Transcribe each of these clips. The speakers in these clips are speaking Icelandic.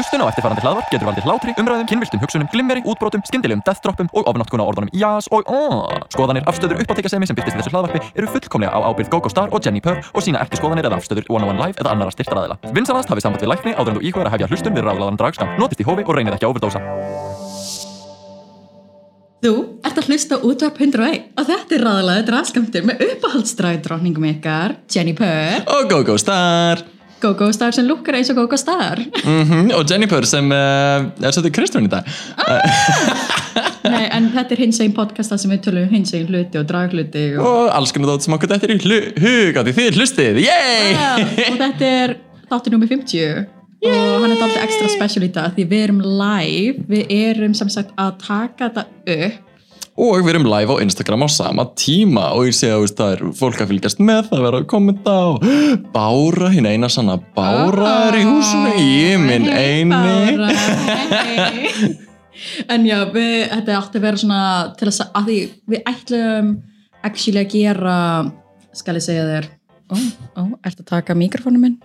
Hlustun á eftirfarandi hlaðvarp getur valdið hlátri, umræðum, kynviltum hugsunum, glimmeri, útbrotum, skyndilegum deathdroppum og ofnotkun á orðunum jás og aaaah. Skoðanir, afstöður, uppáttekasemi sem byrtist í þessu hlaðvarpi eru fullkomlega á ábyrgð GoGo Star og Jenni Purr og sína ekki skoðanir eða afstöður One on One Live eða annara styrtaræðila. Vinsanast hafið samband við lækni áður en þú íkvæður að hefja hlustun við ráðlaðan dragskam. Notist í hófi og reynið ekki að overdósa. Þú ert að hlusta útvarp 101 og þetta er raðalaði drafskamtur með uppáhaldsdragdróningum ykkar, Jenny Purr, Og GoGo Star GoGo Star sem lukkar eins og GoGo Star. mm Og Jennifer sem uh, er svolítið Kristján í dag. Nei, en þetta er hins einn podcasta sem við tölum um hins einn hluti og dragluti og, Og alls konar dót sem okkur þetta er í því þið hlustið, yey! og þetta er þáttur nummer 50 og hann er alltaf ekstra special í dag því við erum live, við erum sem sagt að taka þetta upp Og við erum live á Instagram á sama tíma og ég sé að veist, það er fólk að fylgjast með, það verður að kommenta og Bára, hinn eina sanna Bára er í húsinu, ég minn Hey, eini. Bára, hey. En já, við, þetta átti að vera svona til að, að því við ætlum actually að gera skal ég segja þér. Ó, ó, ertu að taka mikrofónum minn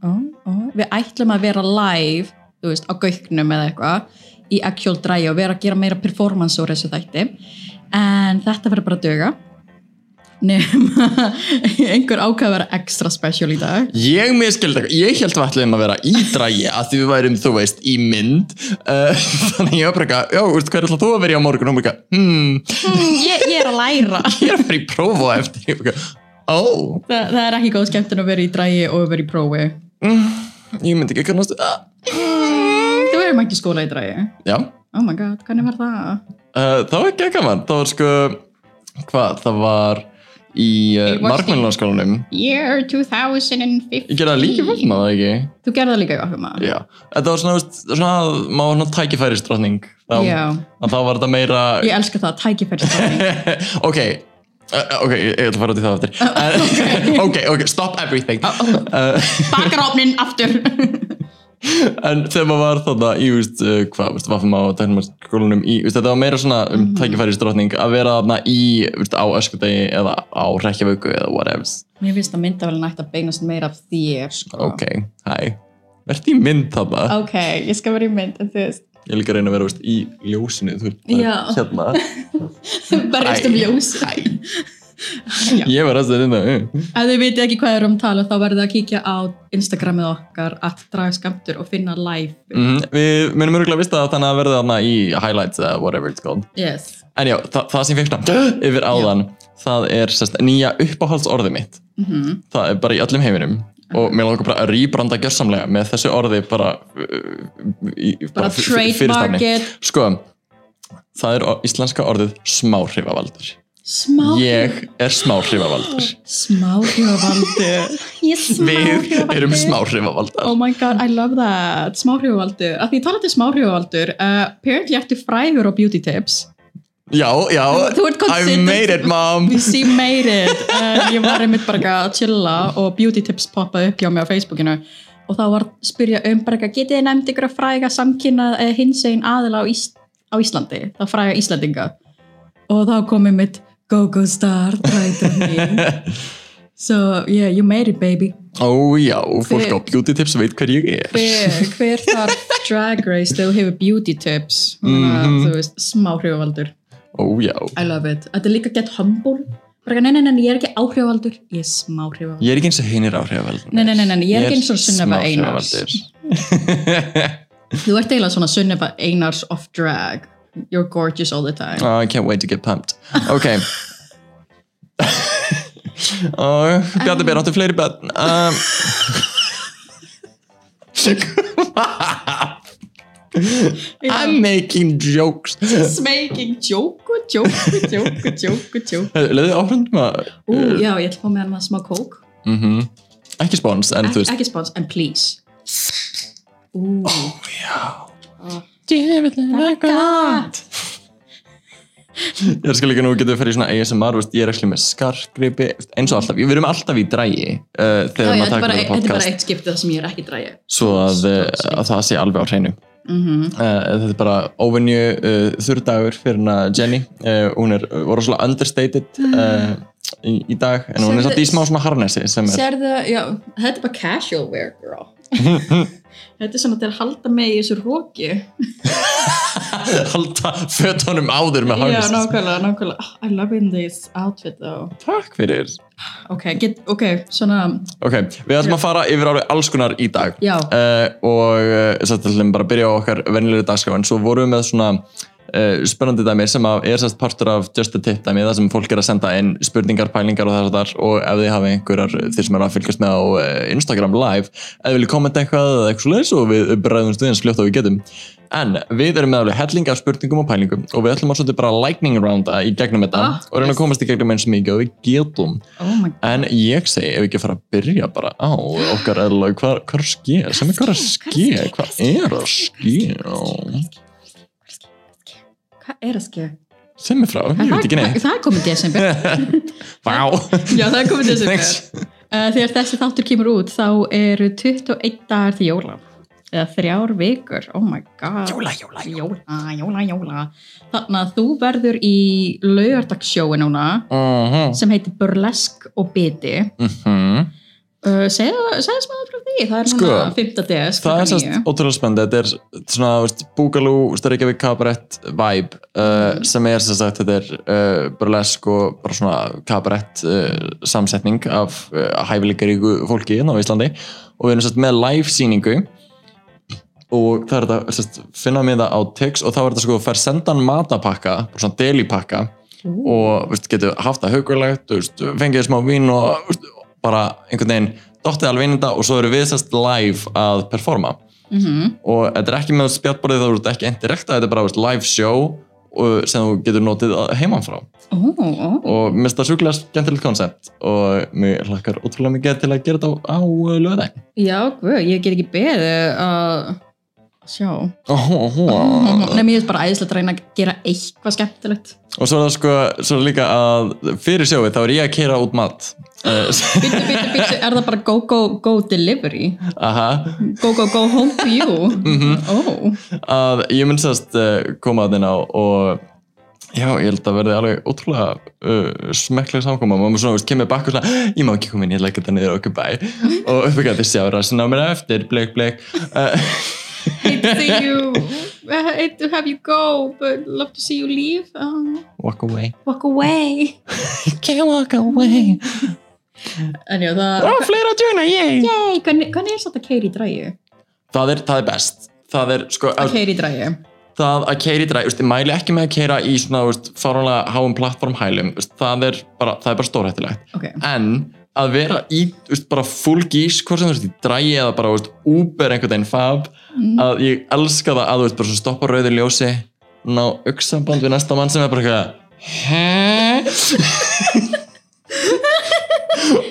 ó, ó, við ætlum að vera live þú veist, á gauknum eða eitthvað í actual dræi og vera að gera meira performance úr þessu þætti. En þetta verður bara að döga nema einhver ákvað að vera extra special í dag. Ég miskildi eitthvað, ég held að við ætlum að vera í drægi að því við værum, þú veist, í mynd. Uh, Þannig ég var bara eitthvað, já, veist, hvað er alltaf þú að vera í á morgun? Og hún bara, eitthvað, hmm, mm, ég, ég er að læra. Ég er að vera í prófa eftir. Bara, ó, Þa, það er ekki góð skemmtun að vera í dræi og vera í prófi. Mm, ég myndi ekki kannast ah, erum ekki skóla í dræi Já, oh my god, hvernig var það? uh, það var ekki gaman, það var sko, hvað, það var í uh, Washington. markmælunaskólanum Year 2015 Ég gerði það líka fyrir maður, ekki? Þú gerði það líka í okkur maður Já, þetta var svona, svona maður var svona tækifærisdrottning. Þá, Já. að þá var þetta meira Ég elska það, tækifæri ok, uh, ok, ég ætla að fara út í það eftir uh, ok, ok, stop everything. Uh, Bakarófnin aftur en þegar maður var þarna í, veist, uh, hvað, veist, vaffum á teknumarskólanum í, veist, þetta var meira svona um Mhm. tækifærisdrottning að vera þarna í, veist, á öskudegi eða á rekkjavöku eða whatever Mér finnst að myndavelin ætti að beinast meira af þér sko. ok, hæ, verði í mynd þarna ok, ég skal vera í mynd en þú veist, ég líka að reyna að vera veist, í ljósinu þú, Já. hérna berjast um Æ, ljós hæ. Já. ég var að þetta uh. Ef þið vitið ekki hvað er um tala þá verður það að kíkja á Instagramið okkar að draga skamtur og finna live mm, við munum örgulega að vista að þannig að verða þarna í highlights eða whatever it's called Yes En já, þa það sem ég fekk svona yfir áðan, það er sérst, nýja uppáhaldsorðið mitt. mm Það er bara í öllum heiminum og mér langar bara að rýbranda gjörsamlega með þessu orði bara uh, í, Bara f- fyrirstafni. Sko, það er íslenska orðið smáhrifavaldur. Smá Ég er smáhrifavaldur. Smáhrifavaldur Ég Við erum smáhrifavaldar. Oh my god, I love that. Smáhrifavaldur Að því talandi smáhrifavaldur uh, Apparently ertu frægur á beauty tips. Já, já, I made it mom. She made it. Uh, Ég var einmitt bara að chilla og beauty tips poppaði upp hjá mig á Facebookinu. Og þá var spyrja um bara eitthvað getið þið nefnd ykkur að fræga samkynna uh, hins einn aðila á, Ís á Íslandi? Það fræga Íslandinga og þá kom einmitt Go Go Star træðum So yeah, you made it baby. Ó já, fólk á beauty tips veit hver ég er. Hver, hver þar drag race? Þegar þú hefur beauty tips. Mm Mhm. þú veist, smá hrifavaldur. Ó já. I love it, þetta er líka get humble. Nei, nei, nei, ég er ekki áhrifavaldur. Ég er smá hrifavaldur. Ég er ekki eins og hinir áhrifavaldar. Nei, nei, nei, nei, ég er ekki eins og Sunneva Einars. Þú ert eiginlega svona Sunneva Einars of drag You're gorgeous all the time. Oh, I can't wait to get pumped. Ok. oh, Bjarni Bér áttu fleiri börn. Um, I'm making jokes. Making joke, joke, joke, joke, joke. Leðið áhrifndum að... Ú, já, ég ætla að fá með hann smá kók Mm Ekki spons, en þú veist... Ekki spons, en please. Ú, Djöfullin gott. Ég skal líka nú getur við fyrir í svona ASMR, veist, ég er ekki með skarkgripi, eins og alltaf, við erum alltaf í drægi uh, já, þegar maður þetta er bara, takkar þetta er bara podcast, eitt skiptið þar sem ég er ekki dræja svo að, uh, að það sé alveg á hreinu. mm Uh, þetta er bara óvenju uh, þurrdagur fyrir hana Jenny. Uh, hún er uh, rosalega understated uh, í, í dag en hún er satt í smá svona harnessi sem er Sérðu, já, þetta er bara casual wear, girl Þetta er svona til að halda mig í þessu róki. halda fötunum áður með Já, hangist nákvæmlega, nákvæmlega. Oh, I love in this outfit though. takk fyrir Ok, get, ok, svona, ok, við ætlum að fara yfir alveg alls konar í dag já, uh, og uh, þess að bara byrja á okkar vennilegri dagskrá en svo vorum við með svona uh, spennandi dæmi sem að er sérst partur af Just a Tip dæmi þar sem fólk er að senda inn spurningar, pælingar og þess að þar og ef þið hafa einhverjar þeir sem eru að fylgjast með á uh, Instagram live ef þið viljið kommenta eitthvað eða eitthvað svoleiðis og við bregðumst við eins fljótt og við getum en við erum með alveg helling af spurningum og pælingum og við ætlum að svolítið bara lightning rounda í gegnum þetta Ah, og reyna að komast í gegnum eins mikið og við getum oh. En ég segi, ef við ekki fara að byrja bara á okkar eðla, hvað er að ske? Sem er hvað er að ske? Hvað er að ske? Hvað er að skilja? Sem er frá, ég veit ekki neitt. Það er komið desember. Vá. Já, það er komið desember. Uh, þegar þessi þáttur kemur út þá eru 21 dagar til jóla eða þrjár vikur, oh my god Jóla, jóla, jóla, jóla, jóla þannig að þú verður í laugardagsjói núna Mhm. sem heitir Burlesk og Biti Mhm. uh, segja, segja smaður frá því það er núna 5. des Það er sérst ótrúlega spennandi, þetta er svona veist, Boogaloo, Reykjavík Cabaret vibe uh, sem er sérst sagt þetta er uh, burlesk og bara svona cabaret uh, samsetning af uh, hæfileikaríku fólki hérna á Íslandi. Og við erum sérst með live síningu og það er þetta sérst, finna með það á Tix og þá er þetta sko fær sendan matapakka, svona delipakka. Og veist, getur haft það haugulegt fengið smá vín og veist, bara einhvern veginn dottið alveg inn í þetta og svo eru við sérst live að performa. Mm -hmm. og þetta er ekki með spjallborðið þá er þetta ekki indirekta, þetta er bara veist, live show og, sem þú getur notið að- heiman frá ó, ó, og mér finnst það sjúklega skemmtilegt koncept og mér hlakkar ótrúlega mikið til að gera þetta á, á löðæg já, guð, ég get ekki beðið að sjá. Og Nei, mér er bara æðislega að reyna að gera eitthvað skemmtilegt. Svo er það sko svo líka að fyrir sjóið þá er ég að keira út mat. Eh, Bittu, bittu, bittu, er það bara go, go, go delivery? aha. Go, go, go home to you? Mhm. Ó, að ég mun sérst uh, koma að þinn á og já, ég held að verði alveg ótrúlega uh, smekklega samkoma. Og maður svona, veist, kemur bakk og svona ég má ekki koma inn, ég ekki þetta niður okkur bæ. Og uppbyggja þið sjá rassin á mér eftir bleik, bleik uh, hate to see you, hate to have you go, but love to see you leave. Oh, walk away walk away. can't walk away En já, það, og fleira að joina, yay yey, hvernig, hvernig er þetta í dræju? það er, það er best það er sko, Að í dræju? það að keira í dræ, veist, ég mæli ekki með að keira í svona, veist, fáránlega háum plattformhælum, veist, það er bara, það er bara stórhættilegt Ok, en að vera í veist, bara full gís, hvort sem þú veist í drægi eða bara veist, Uber einhvern veginn fab Mm. að ég elska það að þú veist bara svona stoppa rauður ljósi ná auksamband við næsta mann sem er bara eitthvað hæ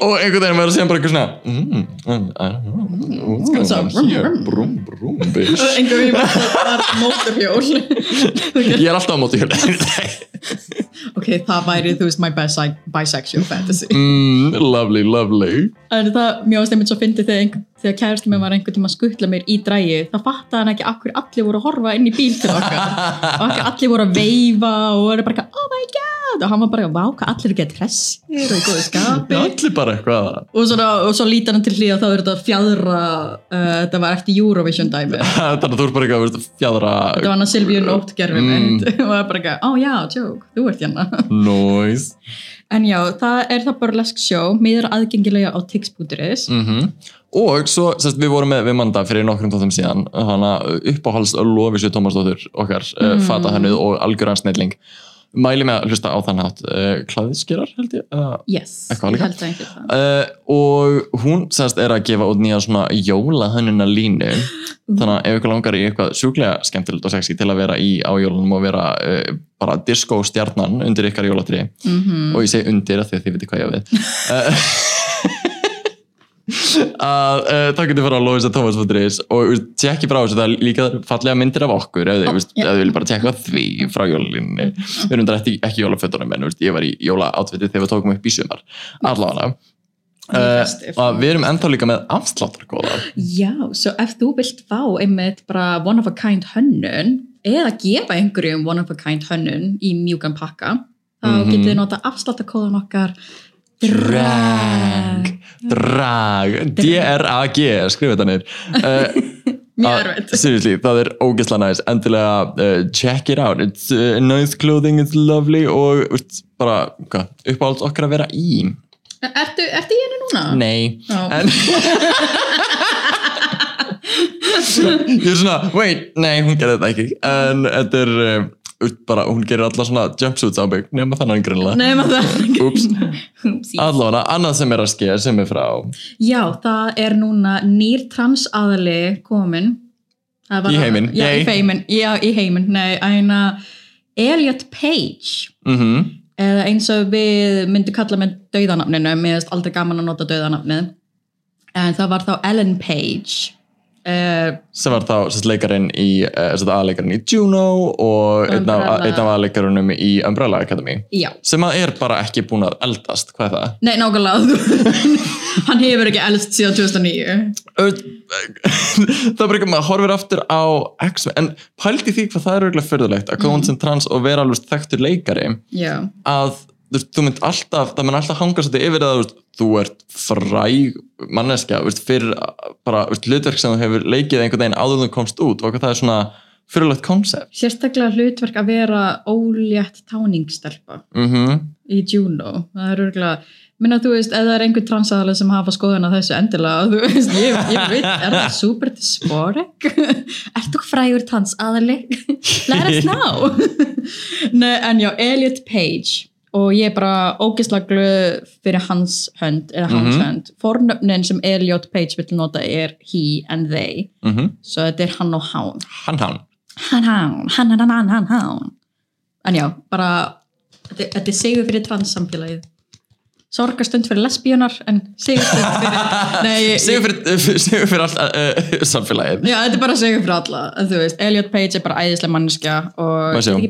og einhvern veginn verður síðan bara eitthvað svona mm, mm, I don't know what's going Svo, on brum, here brum. brum brum bitch einhver við var móturhjól. ég er alltaf hjá ok, það væri, þú veist, my bisi bisexual fantasy. mm, lovely lovely En það, mér varst einmitt svo fyndið þegar, einhver, þegar kærasti mér var einhvern tíma að skuttla mér í drægi, þá fattaði hann ekki akkur allir voru að horfa inn í bíl til okkar. og akkur allir voru að veifa og voru bara, oh my god, og hann var bara, vá, hvað allir eru gett hressir og í góðu skapi. allir bara eitthvað og, og svo lítar hann til hlýða þá er þetta fjadra, uh, þetta var eftir Eurovision dæmi. þannig að þú er bara eitthvað fjadra Þetta var hann að Silvíu Nótt gerfi Mm. mitt og það var bara eitthvað, ó já, tjók, þú ert hérna. noise En já, það er það burlesk sjó, miður aðgengilega á tix.is. mm og svo, sérst, við vorum með við manda fyrir nokkrum tóttum síðan hana uppáhalds Lofísu Tómasdóttur okkar mm. Mm. fata hennuð og algjöran snilling mæli með að hlusta á þann hátt. Uh, klæðiskerar held ég uh, Yes, ég held að það. uh, og hún sérst er að gefa út nýja svona jólahönnuna línu. Þannig að ef ykkur langar í eitthvað sjúklega skemmtilegt og sexy til að vera í á jólunum og vera uh, bara disco stjarnan undir ykkar jólatri Mm og ég segi undir af því að þið veitir hvað ég við að uh, það getur fara á Tómas.is og uh, tjekki frá þessu það er líka fallega myndir af okkur ef þið, Ó, veist, já. ef þið vil bara tjekka því frá jólinni við erum þetta ekki, ekki jólafötunum en veist, ég var í jólaátfitið þegar við tókum upp í sumar allavega. Uh, og við erum ennþá líka með afsláttarkóða Já, svo ef þú vilt fá einmitt bara one of a kind hönnun eða gefa einhverjum one of a kind hönnun í mjúkan pakka þá Mhm. getið þið nota afsláttakóðan okkar Drag. Drag. D-R-A-G skrifa þetta niður. Uh, mjög erfitt. seriously, það er ógeðslega næst endilega uh, check it out. It's uh, nice clothing, it's lovely og veist, bara, hvað, uppáhalds okkar að vera í? Ertu, ertu í henni núna? nei, Já. en ég er svona, wait, nei, hún gerði þetta ekki. En þetta er uh, bara, hún gerir alla svona jumpsuits á bygg nema þannig grunlega það Úps. Úpsí. allavega, annað sem er að skeið sem er frá. Já, það er núna nýr transaðali komin Það var Í að- heiminn, Já, í heiminn, já, í heiminn. Nei, eina Elliot Page. Mhm. Eða eins og við myndum kalla með dauðanafninu, mér finnst aldrei gaman að nota dauðanafnið. En það var þá Ellen Page uh, sem var þá sérst, leikarinn í uh, aðleikarinn í Juno og einn af, af aðleikarunum í Umbrella Academy Já, sem að er bara ekki búin að eldast hvað er það? nei, nákvæmlega hann hefur ekki elst síðan 2009 Ö- það er bara ekki maður horfir aftur á X-Men, en pældi því hvað það er örgulega förðulegt að koma sem trans og vera alveg þekktur leikari Já, að þú, þú mynd alltaf, það mynd alltaf hanga svolítið yfir það, þú, ert fræg manneskja, þú veist, fyrir bara hlutverk sem þú hefur leikið einhvern veginn áður þú komst út og það er svona fyrirlegt koncept sérstaklega hlutverk að vera ólétt táningsstelpa mhm. í Juno, það er örgulega minna þú veist, það er einhver transaðali sem hafa skoðun á þessu endilega, þú veist, ég, ég veit er það super dysphoric ert þú frægur transaðali let us know. Nei, en já, Elliot Page og ég er bara ógeðslega glöð fyrir hans hönd, eða hans Mhm. hönd fornöfnin sem Elliot Page vill nota er he and they mhm svo þetta er hann og hán hann hann hann, hann, hann, hann, hann, hann, hann. En já, bara, þetta, þetta er sigur fyrir transsamfélagið. Sorgastund fyrir lesbíunar, en sigurstund fyrir, segjum fyrir, segjum fyrir allt uh, samfélagið Já, þetta er bara sigur fyrir alla, Elliot Page er bara æðislega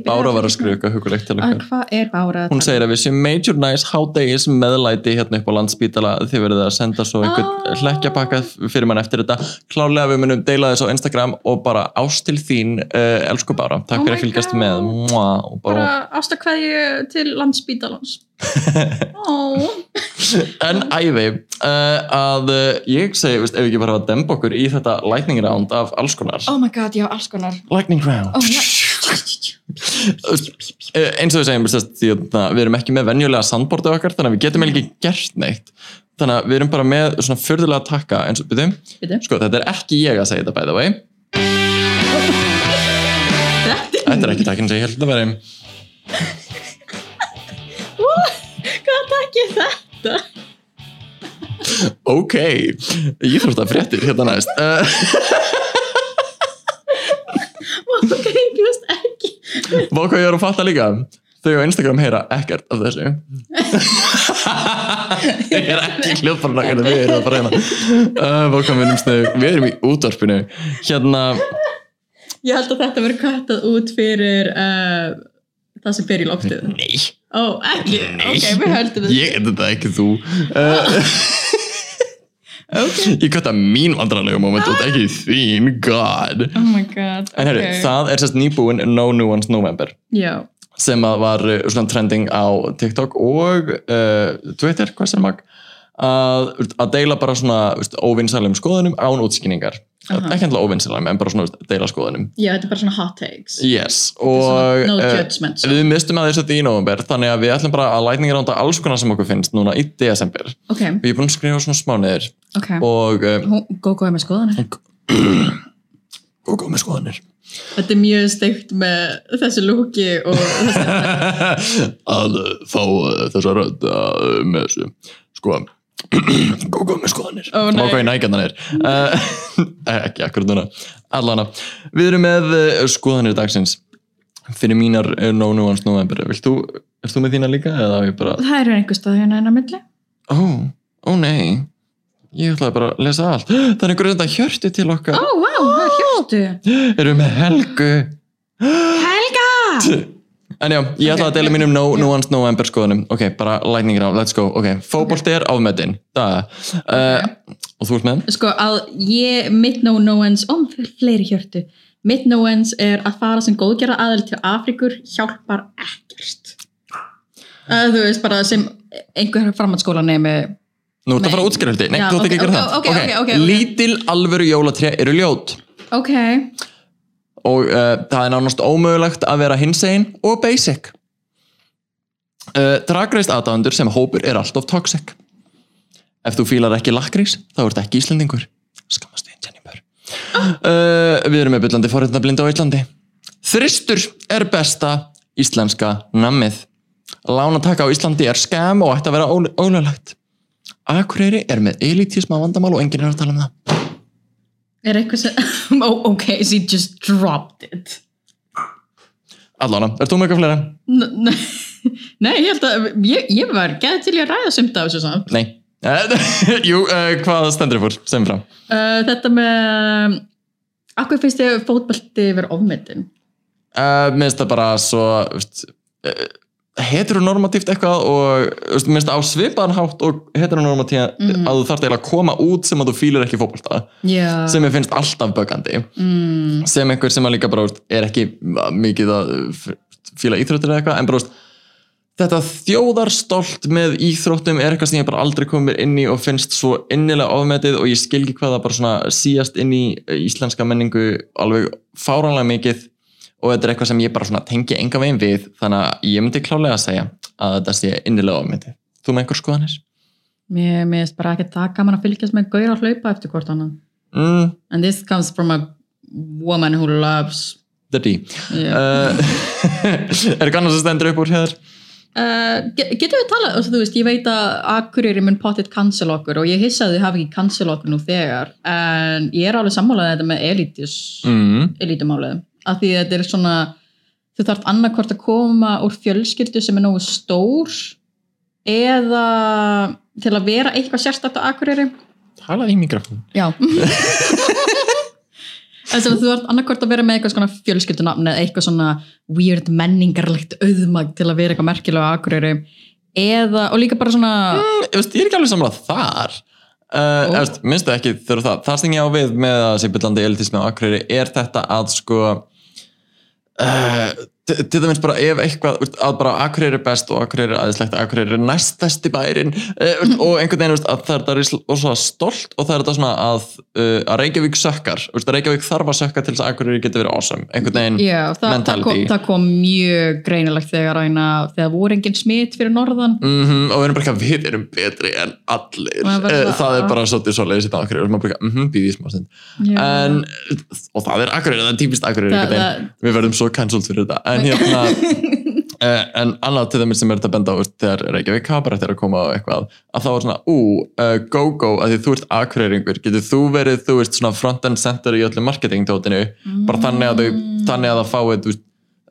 byrjað Bára var að eitthvað hugulegt til okkar Hvað er Bára? að Hún segir að við séum major nice hádegis meðlæti hérna upp á landsbítala þið verðið að senda svo einhvern Ah. hlekkjapakka fyrir mann eftir þetta klálega við munum deila þess á Instagram og bara ást til þín, uh, elsku Bára takk Oh fyrir að fylgjast God. með og Bara bara, ástakvæðju til landsbítalans. Ó, en æfi uh, að uh, ég segi, veist, ef ekki bara að demba okkur í þetta lightning round af alls konar. Oh my god, já, alls konar. lightning round. Oh, já. Eh, eins og við segjum veist, því að það- við erum ekki með venjulega sandbortu okkar þannig að við getum ekki gert neitt. Þannig að við erum bara með svona fyrðulega takka eins og byrjum, sko þetta er ekki ég að segja þetta by the way, Þetta er ekki takkin sem ég held að vera Takkir þetta? ok, ég þarf þetta fréttir hérna næst. Ok, just ekki. Vá hvað ég er að fatta líka. Þau á Instagram heyra ekkert af þessu. Ég er ekki hljóðbarnakar við erum bara hérna. Uh, Vá hvað við erum snöð við erum í útvarpinu. Hérna Ég held að þetta verður kvættað út fyrir uh, það sem fer í loftið. Nei, Ó, ekki? Ok, við höldum þetta. ég er þetta ekki þú uh, Ok. Ég kvætta mín vandrarlega moment og ekki þín, god Oh my god, En herru, ok. það er sérst nýbúin No Nuance November Já, sem að var uh, svona trending á TikTok og uh, Twitter, hvað sem mag að, að deila bara svona veist, óvinnsalum skoðunum án útskýningar ekki endilega óvinnsalum en bara svona deila skoðunum já, þetta er bara svona hot takes. yes, og no uh, judgment. so. við mistum að þessu þetta í november þannig að við ætlum bara að lightning ránda alls konar sem okkur finnst núna í desember Ok, og ég er búin að skrifa svona smá niður ok. og uh, Hún- Gógó er með skoðanir. og góð með skoðanir Þetta er mjög steikt með þessu lúki og þessu. að uh, fá uh, þessa rödd uh, með þessu sko góð góð með skoðanir. Ó, nei. og hvað í nægjandan er. Uh, ekki akkurat núna. Allana, við erum með uh, skoðanir dagsins. Fyrir mínar no nuance november vilt þú, ert þú með þína líka bara, Það eru einhver stað hérna enn á milli. ó, ó nei. Ég ætlaði bara að lesa allt. Það er einhverjum þetta hjörti til okkar. Ó, vá, það er hjörtu. erum við með Helgu. Helga! En já, ég ætla Ok, að deila já, mínum no, já. nuance november skoðunum Ok, bara lightning round, let's go Ok, fótbolt er afmetin Það uh, Og þú ert með? Sko, að ég, mitt no það er fleiri hjörtu. Mitt knowens er að fara sem góðgerða aðal til Afrikur hjálpar ekkert. Uh, þú veist, bara sem einhver framhaldsskóla nemi Nú ert að Nei. fara hluti Nei, þú ert ekki ok, ok, það ok, ok, ok, ok. Lítil alvöru jólatré eru ljót ok og uh, það er nánast ómögulegt að vera hinsegin og basic. Uh, Dragreist aðdáðundur sem hópur er alltof toxic. Ef þú fílar ekki lakrís þá ert ekki íslendingur. Skammast við Jennifer. Uh, við erum með byllandi forréttnablindu á Íslandi. Þristur er besta íslenska nammið. Lánataka á Íslandi er skam og ætti að vera ól- ólöglegt. Akureyri er með elitísma vandamál og enginn er að tala um það Er eitthvað sem oh, Ok, you just dropped it Allána, er þú með eitthvað fleira? N nei, ég held að ég, ég var gæði til að ræða sumt af þessu samt Nei Jú, uh, hvað stendur þér fór? Sem fram uh, Þetta með Akkur finnst þið fótbalti vera ofmyndin? uh, Mér finnst það bara svo veist, uh, heteronormatíft eitthvað og það á svipaðan hátt og heteronormatíft Mhm. að þú eiginlega að koma út sem að þú fýlir ekki fótbolta Já. sem ég finnst alltaf bögandi mm, sem einhver sem að líka bara er ekki mikið að fíla íþróttir eða eitthvað en bara þetta þjóðarstolt með íþróttum er eitthvað sem ég bara aldrei komið mér inn í og finnst svo innilega ofmetið og ég skil ekki hvað það bara svona síast inn í íslenska menningu alveg fáránlega mikið og þetta er eitthvað sem ég bara tengi enga veginn við þannig að ég myndi klálega að segja að þetta sé innilega ofmetið. Þú með einhver skoðanir? Mér finnst bara ekki það gaman að fylgjast með gauðra að hlaupa eftir hvort annan Mm, And this comes from a woman who loves the D. yeah. Uh, er eitthvað annars sem stendur upp úr hér? Uh, get- getum við altså, þú veist, ég veit að Akureyri mun potið cancel okkur og ég hissa að þau hafi ekki cancel okkur nú þegar en ég er alveg sammálað þetta með elitis, Mm. elitumálið af því að þetta er svona þú þarf annarkvort að koma úr fjölskyldu sem er nógu stór eða til að vera eitthvað sérstætt á Akureyri. Talaði í mikrofón. Já. Að þú ert annarkvort að vera með eitthvað svona fjölskyldunafn eða eitthvað svona weird menningarlegt auðmag til að vera eitthvað merkilega á Akureyri. Eða, og líka bara svona ég, veist, ég er ekki alveg samlað þar. Uh, oh. minnstu ekki þegar það. Það sem ég á við með að sé byllandi elitismi á Akureyri er þetta að sko uh, til dæmis bara ef eitthvað að bara Akureyri er best og Akureyri er aðeinslegt Akureyri er næstæsti bærin uh, og einhvern veginn að það er þetta risl- og svo stolt og það er þetta svona að, uh, að Reykjavík sökkar að Reykjavík þarf að sökka til þess að Akureyri getur verið awesome einhvern veginn Já, það, það, mentality. kom, það kom mjög greinilegt þegar ræna, þegar voru engin smitt fyrir norðan. Mm og við erum bara eitthvað, við erum betri en allir. Það Eh, svona, það er bara svolítið svo leiðis í dag og maður bara, mhm, býði í smá stund. En, og það er akkurir, það er en hérna uh, en annað til þeim sem er þetta benda á þegar Reykjavík Kabarett er að koma á eitthvað að þá er svona, ú, uh, go go að því þú ert akkureringur, getur þú verið þú veist svona front end center í öllu marketing tótinu, bara þannig að þau þannig að það fáið, þú veist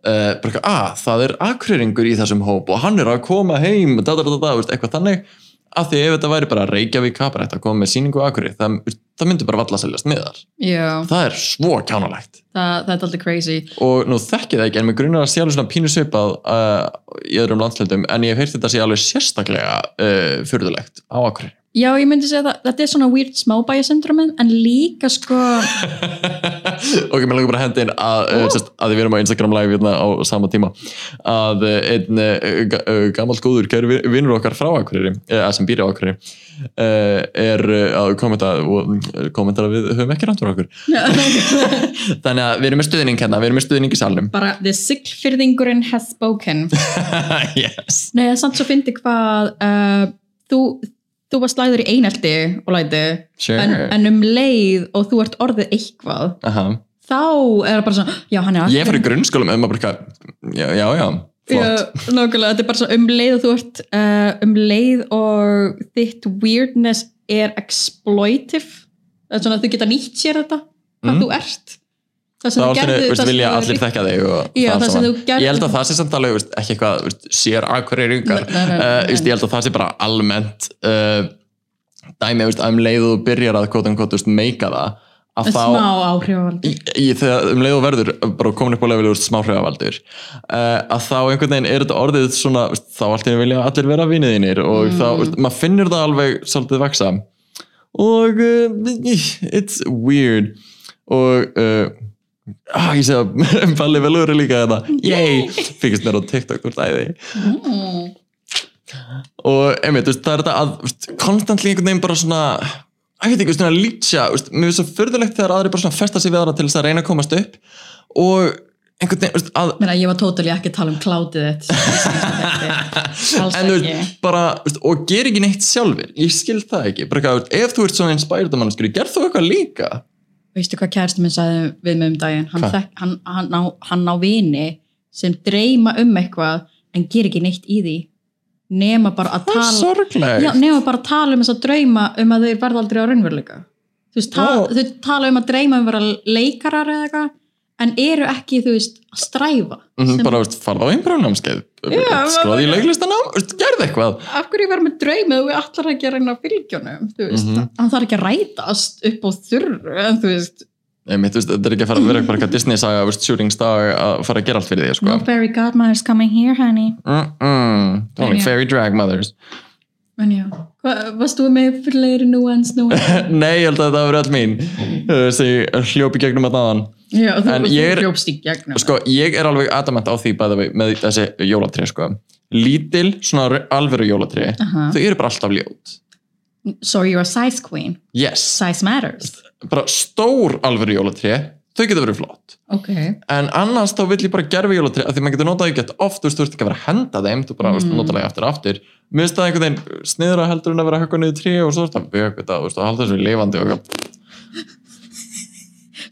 uh, bara að það er akkureringur í þessum hóp og hann er að koma heim da, da, da, eitthvað þannig að því ef þetta væri bara Reykjavík Kabarett að koma með síningu akkurir, það, það myndi bara valla að seljast miðar Já, það er svo kjánalegt. Það, það er alltaf crazy. Og nú þekki það ekki en mér grunar að sé alveg svona pínu svipað uh, í öðrum landslöndum en ég hef heyrt þetta sé alveg sérstaklega uh, fyrðulegt á akkurir Já, ég myndi segja það, þetta er svona weird smábæjasyndromin en líka sko ok, mér langar bara að henda inn að, uh, sérst, að við erum á Instagram live hérna á sama tíma. Að uh, einn ga- uh, gamall góður kæri vi- vinur okkar frá akkuriri uh, sem býr á akkuriri uh, er að kommenta og kommenta að við höfum ekki rántur okkur. Þannig að við erum með stuðning hérna, við erum með stuðning í salnum. Bara the siglfyrðingurinn has spoken. Yes. Nei, það er samt svo fyndi hvað uh, þú, þú varst lagður í einelti og læti Sure. en, en um leið og þú ert orðið eitthvað Aha. þá er það bara svona, já hann er Ég fór í grunnskólum um að eitthvað, já, já, já, flott. Já, nákvæmlega, þetta er bara svona um leið og þú ert uh, um leið og þitt weirdness er exploitive það er svona að þú geta nýtt sér þetta hvað Mhm. þú ert það Það það sem vilja allir þekka þig og Já, það þú gerðir- Ég held að það sé samt alveg, veist, ekki eitthvað, veist, sér akkurir yngar. Nei. Ég held að það sé bara almennt uh, dæmi, að um leið og þú byrjar að kvota um kvota, meika það, að þá... smá Í, í, þegar um leið og verður bara komin upp á level úr smáhrifavaldur uh, að þá einhvern veginn er þetta orðið svona, veist, þá einu vilja allir vera viniðinir og þá, veist, maður finnur það alveg svolítið vaksa og uh, it's weird. Og ah, ég sé að Palli velur er líka þetta yay, fyrkist mér á TikTok úr dæði. Mm. og einmitt, veist, það er þetta að konstantli einhvern veginn bara svona ég veit ekki, svona lýtsja veist, mér finnst svo furðulegt þegar aðri bara svona festa sig við aðra til þess að reyna að komast upp og einhvern veginn, veist, að Meina, ég var totally ekki að tala um þætti. alls en þú veist, bara, veist, og ger ekki neitt sjálfur, ég skil það ekki. Bara, ef þú ert svona inspired mannskri, gerð þú eitthvað líka veistu hvað kærasti minn sagði við mig um daginn? Hann, þekk, hann, hann, á, hann á vini sem dreyma um eitthvað en ger ekki neitt í því. Nema bara að tala já, nema bara að tala um þess að drauma um að þeir verða aldrei á raunveruleika. Þú veist, ta Ó. þau tala um að dreyma um að vera leikarar eða eitthvað en eru ekki, þú veist, að stræfa mm sem, bara, veist, farða á einbrjónamskeið Já, skráði í leiklistanám, gerð eitthvað. Af hverju vera með drauma þú allar ekki að reyna fylgjónum þú veist, Mhm. hann þarf ekki að rætast upp á þurru en þú veist, þetta er ekki að fara að vera bara eitthvað Disney saga veist, shooting star að fara að gera allt fyrir því sko. no fairy godmother's coming here honey. Mm -mm. fairy drag mothers en já, varst þú með fleiri nuance, nuance? Nei, ég held að það var öll mín. Þessi hljópi gegnum að naðan Já, þú, hljópst í gegnum sko, ég er alveg adamant á því bæði með þessi jólatri sko. lítil, svona alvöru jólatri Aha. þau eru bara alltaf ljót. So you're a size queen, yes, size matters. Bara stór alvöru jólatri þau getur verið flott. Ok, en annars þá vill ég bara gerfi jólatri af því maður getur notað ekki oft, þú veist, ekki að vera að henda þeim þú bara mm. nota það aftur og aftur. Mér finnst það einhvern veginn sniðra heldur en að vera að högga niður trí og svo er þetta bjög þetta, og halda þessu lifandi og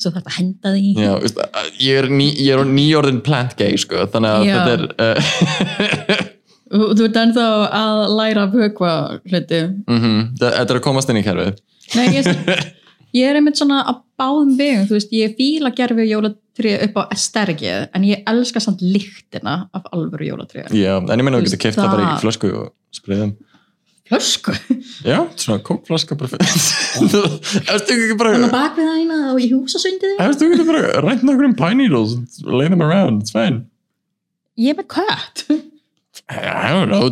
svo þarf að henda því. Já, veist, ég er, ný, ég er nýjórðin plant gay, sko, þannig að Já. þetta er uh, Þú ert ennþá að læra að vökva hluti. Mm þetta er að komast inn í kerfið. Nei, ég, ég er einmitt svona að báðum vegum, þú veist, ég fíla gerfi jólatri upp á estergið en ég elska samt lyktina af alvöru jólatri já, en ég meina Þú þú getur keift það bara í það- flösku og spriðum Flösku, já, svona kókflaska bara fyrir þú getur bara þannig að bak við hæna og í húsasundið þú veist, þú getur bara rænt nokkur um pine needles and lay them around, it's fine. Ég er með kött. I don't know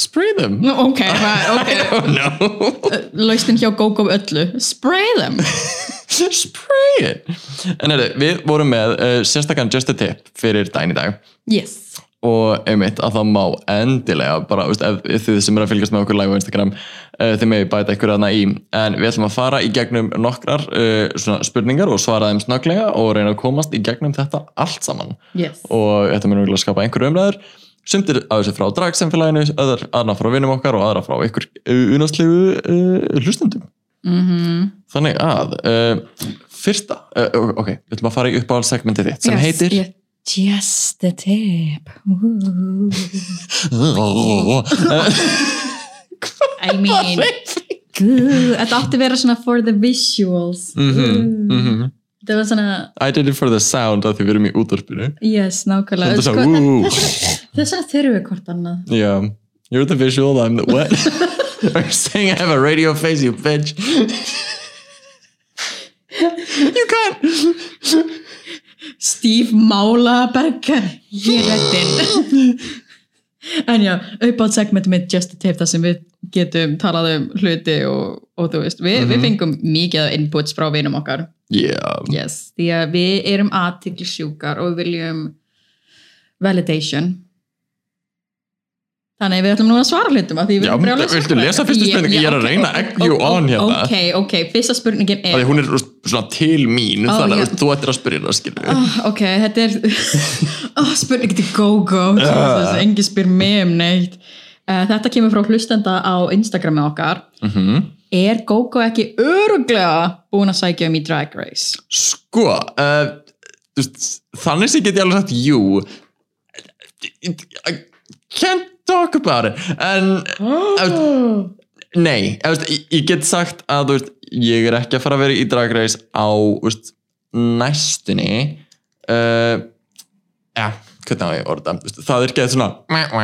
spray them. Ok, ok I don't know. Laustin hjá GóGó öllu. Spray them. Spray it. En er, við vorum með uh, sérstakann just a tip fyrir daginn í dag. Yes. Og einmitt að það má endilega bara, veist, ef, ef þið sem eru að fylgjast með okkur live á Instagram uh, þið megið bæta ykkur aðna í. En við ætlum að fara í gegnum nokkrar uh, svona spurningar og svara þeim snögglega og reyna að komast í gegnum þetta allt saman. Yes. Og þetta mun að skapa einhverju umræður sumtir að þessu frá dragsemfélaginu öðar aðra frá vinnum okkar og aðra frá ykkur unaslegu uh, hlustundum mm þannig að uh, fyrsta, uh, ok, við ætlum að fara í uppáhaldssegmentið þitt sem heitir yeah. Just a tip. I mean Þetta átti að vera svona for the visuals Mhm, mhm. Þetta var svona I did it for the sound að því við erum í útvarpinu Yes, nákvæmlega Þetta er Sko, svona, en woo. þess vegna- Þess vegna þurfum við hvort annað Yeah, you're the visual, I'm the what? Are you saying I have a radio face, you bitch? you can't. Steve Málaberger Ég er reddin En já, uppátt segment með Just a Tip þar sem við getum talað um hluti og, og þú veist, við, við fengum mikið inputs frá vinum okkar. Yeah. yes, því að við erum aðtiklisjúkar og við viljum validation Þannig við ætlum nú að svara hlutum að því við erum viltu svara. lesa fyrstu spurningu? Ég er að reyna you ok, on hérna. Ok, ok, fyrsta spurningin Því er hún er svona til mín, Ó, þannig að þú ættir að spyrja það, skilur Oh, ok, þetta er oh, spurning til go-go uh. engi spyr mig um neitt uh, þetta kemur frá hlustenda á Instagrami okkar mm -hmm. er go-go ekki öruglega búin að sækja um í Drag Race Sko, uh, veist, þannig sem get ég alveg sagt jú I can't talk about it en oh. nei, ég, ég get sagt að veist, ég er ekki að fara að vera í Drag Race á veist, næstunni uh, ja, hvernig á ég orða það er ekki svona meh.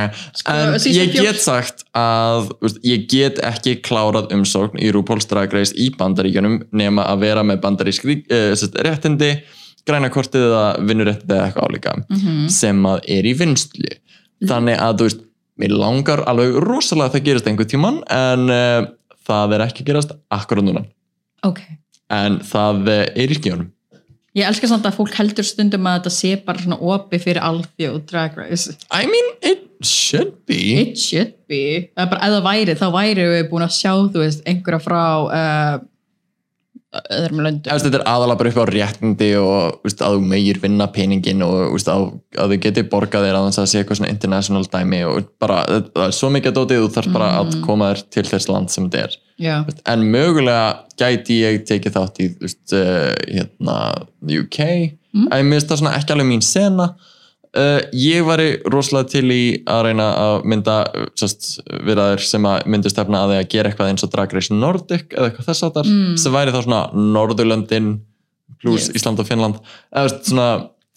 en ég get sagt að veist, ég get ekki klárað umsókn í RuPaul's Drag Race í bandaríkjunum nema að vera með bandarísk sagt, réttindi græna kortið eða vinnuréttið eða eitthvað álíka Mhm. sem að er í vinnslu þannig að þú veist, mér langar alveg rosalega að það gerist einhver tíman en uh, það er ekki að gerast akkurat núna. Ok. En það uh, er í skjónum ég elska samt að fólk heldur stundum að þetta sé bara svona opi fyrir alþjóð Drag Race. I mean, it should be. It should be. Eða bara, ef það væri, þá væri við búin að sjá þú veist, einhverja frá uh, öðrum löndum. Eftir, þetta er aðalega bara upp á réttindi og úst, að þú meir vinna peningin og úst, að, að þú geti borgað þér að það sé eitthvað svona international dæmi og bara, það er svo mikið að dótið þú þarf bara að koma þér til þess land sem þetta er. Já, en mögulega gæti ég tekið þátt í uh, hérna, UK mm. en mér finnst það svona ekki alveg mín sena uh, ég væri rosalega til í að reyna að mynda sest, viðraður sem að myndu stefna að því að gera eitthvað eins og Drag Race Nordic eða eitthvað þess áttar mm. sem væri þá svona Norðurlöndin plus Yes. Ísland og Finnland eða svona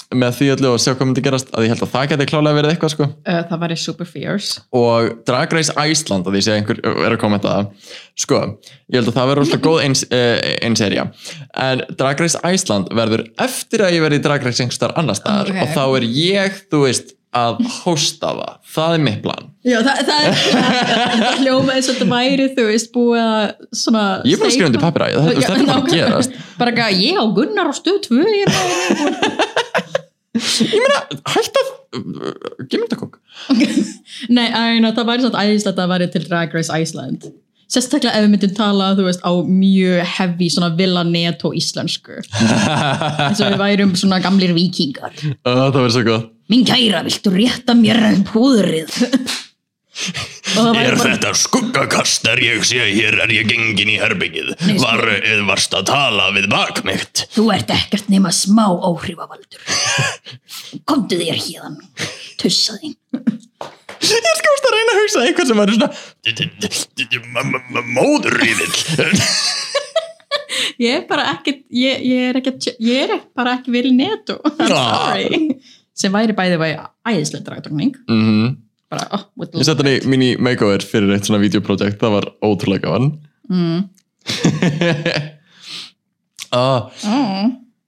með því öllu og sjá hvað myndi gerast að ég held að það geti klálega verið eitthvað sko. Uh, það væri super fierce. Og Drag Race Iceland að því sé einhver er að kommenta það. Sko, ég held að það verður rosalega góð eins, uh, en Drag Race Iceland verður eftir að ég verði Drag Race einhver starf annar staðar. Ok. og þá er ég, þú veist að hosta það, það er mitt plan. Já, það, það er það hljóma eins og þetta væri, þú veist, búið að svona... ég er bara að skrifa undir pappira, þetta Já, þetta er bara að gerast. Bara ekki að ég á Gunnar á stöð 2 ég er bara... ég meina, hætt að uh, gef mér þetta kók. Nei, æna, það væri svona æðislega að það væri til Drag Race Iceland Sérstaklega ef við myndum tala, þú veist, á mjög heavy svona villaneto íslensku. Eins og við værum svona gamlir vikingar það verður svo góð Mín kæra, viltu rétta mér púðrið? Er bara- þetta skuggakast? Er ég sé hér er ég gengin í herbyggið Var, eð varst að tala við bakmygt? Þú ert ekkert nema smá áhrifavaldur. Komdu þér hérðan Tussa þín. Ég skjóðst að reyna að hugsa eitthvað sem verður svona Móðurriðill Ég er bara ekkert Ég, ég er ekkert Ég er bara ekki vil neto I'm Ah. sorry. Sem væri bæði væri æðislega dragdröngning mhm Bara, oh, Ég sett hann í mini makeover fyrir eitt svona videoprojekt, það var ótrúlega gaman. mm. ah, oh.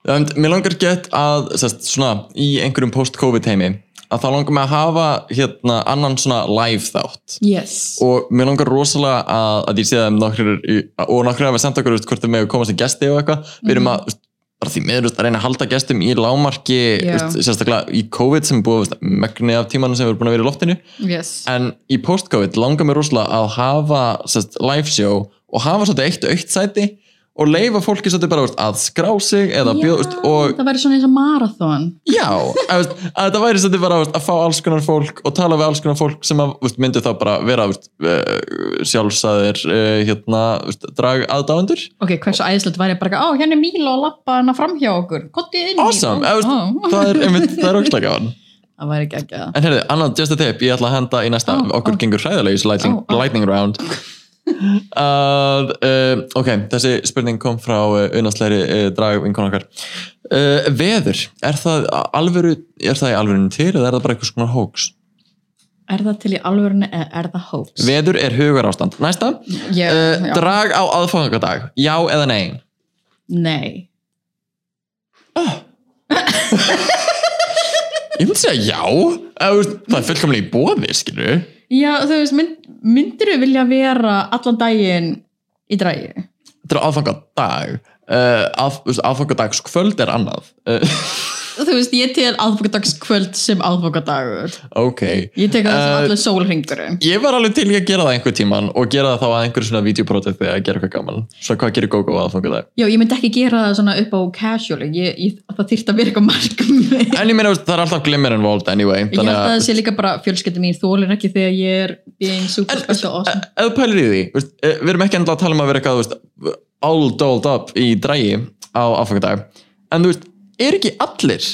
en mér langar gett að, sest, svona, í einhverjum post-covid heimi, að þá langar mig að hafa hérna annan svona live þátt. Yes Og mér langar rosalega að, að ég sé það um nokkrir, í- og nokkrir hafa sendt okkur, veist, hvort þau með koma sem gesti og eitthvað. Við erum að, veist, bara því miður, að reyna að halda gestum í lámarki, veist, sérstaklega í COVID sem er búið, megni af tímanum sem erum búin að vera í loftinu. Yes. En í post-covid langar mér rosalega að hafa sest, live show og hafa svolítið eitt aukt sæti og leifa fólki svolítið bara veist, að skrá sig eða bjóðust og Það væri svona eins og marathon. Já, að, veist, að þetta væri svolítið bara veist, að fá alls konar fólk og tala við alls konar fólk sem að, myndi þá bara vera uh, sjálfsæðir uh, hérna, veist, drag aðdáendur Ok, hversu æðislegt væri bara Ó, hérna er Mílo að lappa hana fram hjá okkur. Kottið inn awesome, veist, það er það er ógstlega gaman. Það væri ekki ekki En heyrðu, annað just a tip, ég ætla að henda í næsta, Ó, okkur ó. gengur þessu lightning, lightning round. Uh, uh, ok, þessi spurning kom frá uh, unnastleiri uh, drag vinkon okkar. Uh, veður, er það alvöru, er það í alvörinu til eða er það bara eitthvað svona hoax? Er það til í alvörinu eða er það hoax? Veður er hugar ástand. Næsta, já. drag á aðfangadag, já eða nei? Nei Ég myndi segja já, það er fullkomlega í bóði, skilur Já, þú veist, mynd, myndir þú vilja vera allan daginn í dragi? Þetta er aðfangadag, uh, þú veist, aðfangadagskvöld er annað. Þú veist, ég tel aðfokadagskvöld sem aðfokadagur ok. Ég tek það sem Uh, allir sólringurinn Ég var alveg til að gera það einhver tíman og gera það þá að einhverju svona videoprótið þegar að gera eitthvað gaman. Svo hvað gerir GóGó að fanga það? Já, ég myndi ekki gera það svona upp á casual ég, ég, það þyrfti að vera eitthvað markmið En ég meina, það er alltaf glimmer involved anyway. Ég held að það sé líka bara fjölskyldi mín þólir ekki þegar ég er being super En- special awesome þú pælir í því, eh, við er ekki allir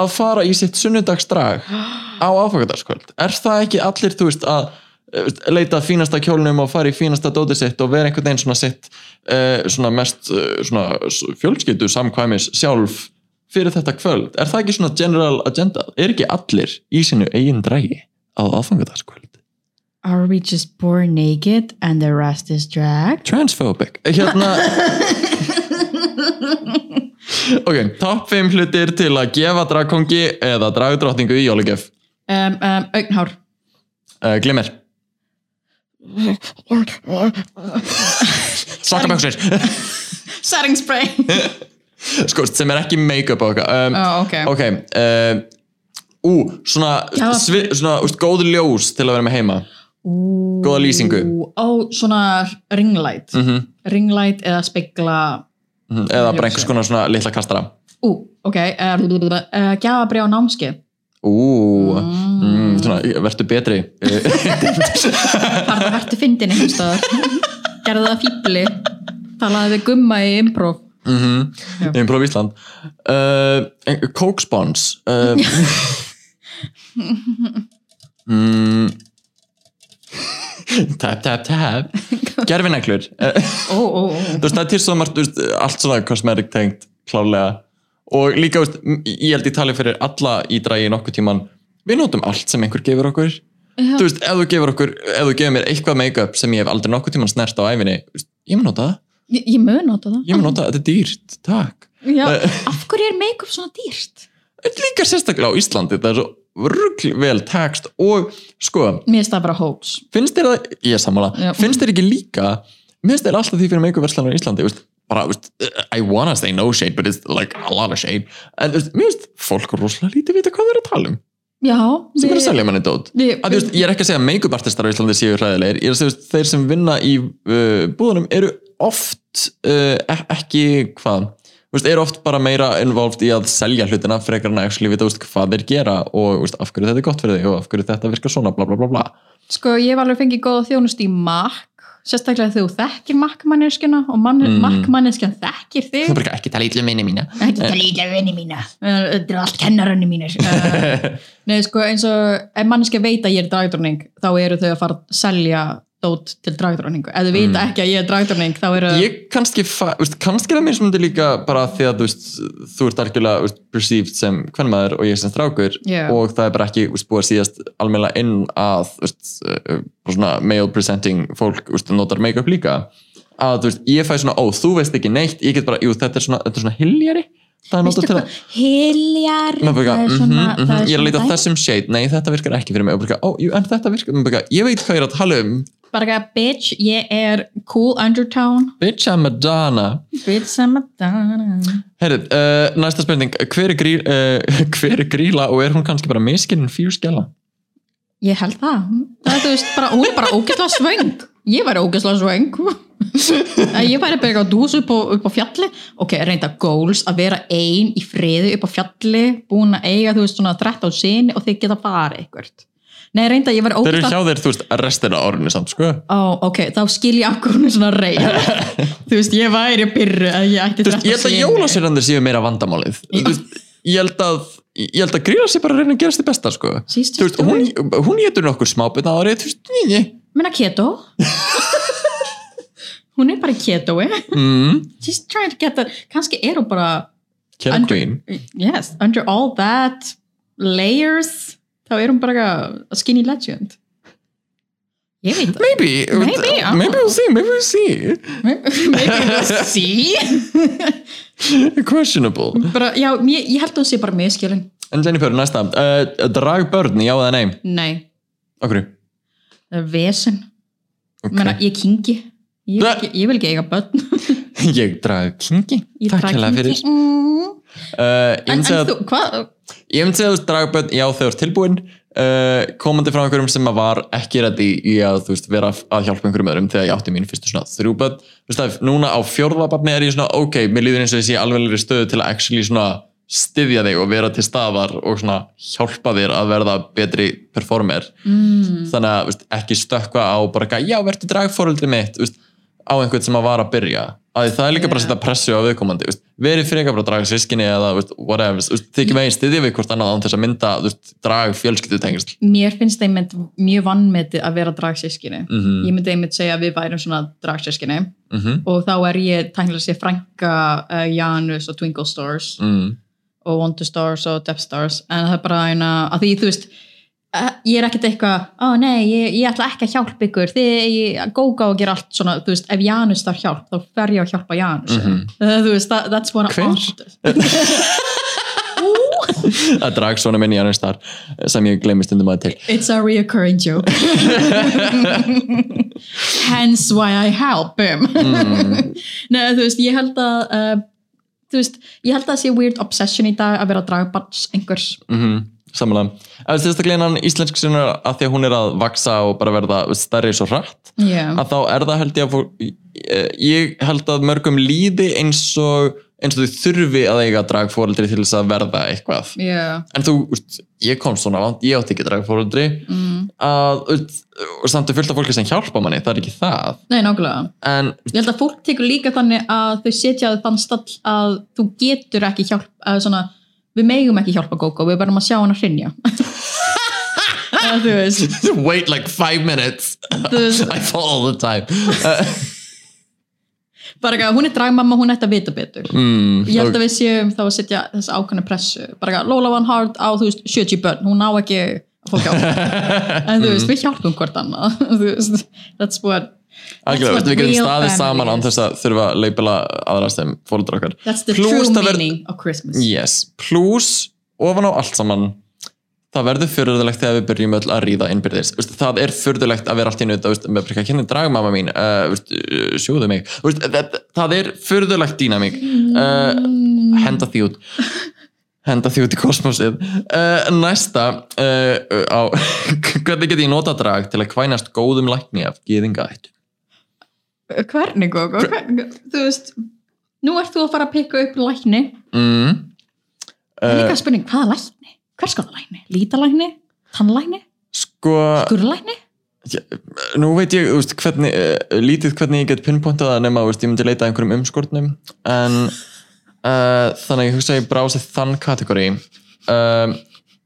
að fara í sitt sunnudagsdrag á aðfangadagskvöld? Er það ekki allir, þú veist, að eh, leita fínasta kjólnum og fara í fínasta dótið sitt og vera einhvern veginn svona sitt uh, svona mest uh, svona fjölskyldu samkvæmis sjálf fyrir þetta kvöld? Er það ekki svona general agenda? Er ekki allir í sínu eigin drægi á aðfangadagskvöld? Are we just born naked and the rest is drag? Transphobic Hérna Ok, topp 5 hlutir til að gefa dragkongi eða dragdrottningu í jólugjöf Um, um, augnhár. Uh, Glimmer Sokkaböksir Setting spray. Sko, sem er ekki make-up og eitthvað. Um, oh, Ok, Ok uh, ú, svona, svi, svona úst, góð ljós til að vera með heima. Ú, Góða lýsingu. Ó, svona ringlight. Mm Ringlight eða spegla eða bara einhvers konar svona litla kastara. Ú, ok uh, uh, Gjafabrjá námski ú, mm, svona, verður betri. Farðu hættu fyndin einhvers staðar. Gerðu það fíbli Talaði við gumma í improv. Mm Improv Ísland. Uh, Coke Spons uh, mm, Tap, tap, tap. Gerfineglur uh, Ó, ó, ó. Þú veist, það er til svo margt veist, allt svona cosmetic tengt klálega og líka, veist, ég held ég tali fyrir alla í dragi nokkuð tíman við notum allt sem einhver gefur okkur. Þú veist, ef þú gefur okkur, ef þú gefur mér eitthvað make-up sem ég hef aldrei nokkuð tíman snert á æfinni ég mun nota það, Ég, ég mun nota það. Ég mun nota það, þetta er dýrt takk, Já, af hverju er make-up svona dýrt? líka sérstaklega á Íslandi það er svo rugl vel tekst og sko, Mér finnst það bara hoax finnst þér það ég sammála, Já. finnst þér ekki líka mér finnst þér alltaf því fyrir make-up verslanur í Íslandi veist, bara, veist, I wanna say no shade but it's like a lot of shade. En veist, mér finnst fólk rosalega lítið vita hvað þeir eru að tala um. Já, sem er að selja manni dót? við- að, veist, ég er ekki að segja að make-up artistar á Íslandi séu hræðilegir, ég er að segja veist, þeir sem vinna í uh, búðunum eru oft uh, e- ekki hvað veist, eru oft bara meira involved í að selja hlutina frekar en að vita þú veist, hvað þeir gera og þú veist, af hverju þetta er gott fyrir þig og af hverju þetta virkar svona bla bla bla bla. Sko, ég hef alveg fengið góða þjónust í MAC sérstaklega þegar þú þekkir MAC-manneskjuna og Mm. MAC-manneskjan þekkir þig. Er bara ekki tala ítlu minni mína. Ekki tala ítla vinni mína. Eh, þetta er allt kennarönni mínir. Eh, Nei, sko, eins og ef manneskja veit að ég er dragdróning þá eru þau að fara að selja dót til dragdróningu ef þau vita ekki að ég er dragdróning þá eru ég kannski, veist, kannski er það mér sem þetta líka bara því að þú veist, þú ert algjörlega veist, perceived sem hvern maður og ég sem strákur Já. og það er bara ekki veist, búið að síðast almennilega inn að bara svona male presenting fólk notar make-up líka. Að ég fæ svona, ó, þú veist ekki neitt. Ég get bara, jú, þetta er svona, þetta er svona hiljari það er hiljar Maður bara, það er mhm, mhm, ég er að leita að þessum shade, nei þetta virkar ekki fyrir mig. Og bara, ó, jú, en þetta virkar ég veit hvað ég er að tala um. Bara að bitch, ég er cool undertone. Bitch I'm Madonna. Bitch a donna Herrið, uh, næsta spurning. Hver er, grí, uh, hver er gríla og er hún kannski bara miskinn fyrir skjala? ég held það, það er þú veist bara, hún er bara ógeðslega svöng ég væri ógeðslega svöng. Ég væri bara eitthvað dús upp á, upp á fjalli. Ok, reynda goals að vera ein í friði upp á fjalli búin að eiga þú veist svona 13 sinni og þið geta farið eitthvað nei, reynda ég væri Þeir eru ógeðslega hjá þér, þú veist, restina árinu samt, sko. Ó, ok, þá skil ég er svona reyð þú veist, ég væri byrru að ég ætti Þú veist, ég held að jólasveirandir séu meira vandamálið. Þú veist, ég held að ég held að gríla sér bara að reyna að gerast þið besta, sko. Síst Þú veist, hún, hún getur nokkur smábyrna árið, þú veist, nýni menna keto? Hún er bara ketoi mm, she's trying to get that. Kannski er hún bara Kill Under- Queen. Yes, under all that layers þá er hún bara a skinny legend. Ég veit það. Maybe, Maybe, don't maybe we'll see, maybe we'll see. Maybe we'll see. Questionable. Bara, já, ég, ég held að hún sé bara miskilin En Jennifer, næsta. Uh, Drag börn, já eða nei? Nei, Okkur það er vesen okay. Menna, ég kingi ég ekki, ég vil ekki eiga börn. Ég drag kingi Ég Takk hérlega fyrir. Mm. uh, Ég en, en að þú, hvað Ég myndi að þú veist, dragbönn, já þau eru tilbúin. Uh, komandi frá einhverjum sem að var ekki ready í að þú veist, vera að hjálpa einhverjum öðrum þegar ég átti mín fyrstu svona þrjú bönn þú veist, er- núna á fjórðababni er ég svona ok, mér líður eins og ég sé alveglega stöðu til að actually svona styðja þig og vera til staðar og svona hjálpa þér að verða betri performer mm. þannig að veist, ekki stökkva á bara eitthvað, já, verður dragfóröldri mitt veist, á einhvern sem að var að byrja að það er líka bara að setja pressu á viðkomandi verið frekar bara að draga sískinni eða veist, whatever, þið ekki megin styðja við hvort annað án þess að mynda drag fjölskyldutengst mér finnst einmitt mjög vannmetið að vera dragsískinni Mhm. ég myndi einmitt segja að við værum svona dragsískinni mm -hmm. og þá er ég tæknilega sé frænka uh, Janus og Twinkle Stars mm. Og Wonder Stars og Death Stars. En það er bara eina, að því þú veist uh, ég er ekkert eitthvað, ó nei ég, ég ætla ekki að hjálpa ykkur. Þið góga og gera allt svona, þú veist, ef Janus þarf hjálp þá fer ég að hjálpa Janus. Mm Mhm. þú veist, that, that's what Hver? að drag svona minn annars þar sem ég gleymi stundum að til. It's a reoccurring joke. Hence why I help him. Nei, þú veist, ég held að uh, þú veist, ég held að það sé weird obsession í dag að vera dragbarns einhvers mm samanlega ef sérstaklega innan íslensk sinna að því að hún er að vaksa og bara verða stærri svo hratt Já. að þá er það held ég að fólk, ég held að mörgum líði eins og eins og þau þurfi að eiga dragfóreldri til þess að verða eitthvað. Já. en þú, úst, ég kom svona vant, ég átti ekki dragfóreldri Mm. að, og samt er fullt af fólki sem hjálpa manni, það er ekki það. Nei, en Ég held að fólk tekur líka þannig að þau setja að þann stall að þú getur ekki hjálp, að svona, við megum ekki hjálpa Gógó, við verðum að sjá hann að hrinja. Þú veist, wait like five minutes. Þú I fall all the time. Uh, bara ekki að hún er dragmamma, hún ætti að vita betur. mm, Ég held að við séum þá að setja þessa ákvæmna pressu, bara ekki að Lola Van Hard á, þú veist, 70 börn, hún ná ekki fólk hjálpa. En þú veist, við hjálpum hvort annað, þú veist, that's what, Algjörlega, what við getum staðið family saman án þess að þurfa að leipila aðra sem fólkdur okkar. That's the Plús true meaning of Christmas. yes, plus ofan á allt saman það verður fyrðulegt þegar við byrjum öll að ríða innbyrðis það er fyrðulegt að vera allt í nöð ekki henni mamma mín uh, sjóðu mig það, er fyrðulegt dýnamík uh, henda því út henda því út í kosmosið uh, næsta á, hvernig get ég nota drag til að kvænast góðum lækni af gýðingaættu Hvernig? Hvernig, þú veist, nú ert þú að fara að pikka upp lækni. mm. Það er líka spurning, hvaða lækni? Hvers konar lækni? Lítalækni? Tannlækni? sko Skurlækni? nú veit ég úst, hvernig, uh, lítið hvernig ég get pinpointað það nema úst, ég myndi leita að einhverjum umskortnum en uh, þannig að ég hugsa að ég brási þann kategóri um,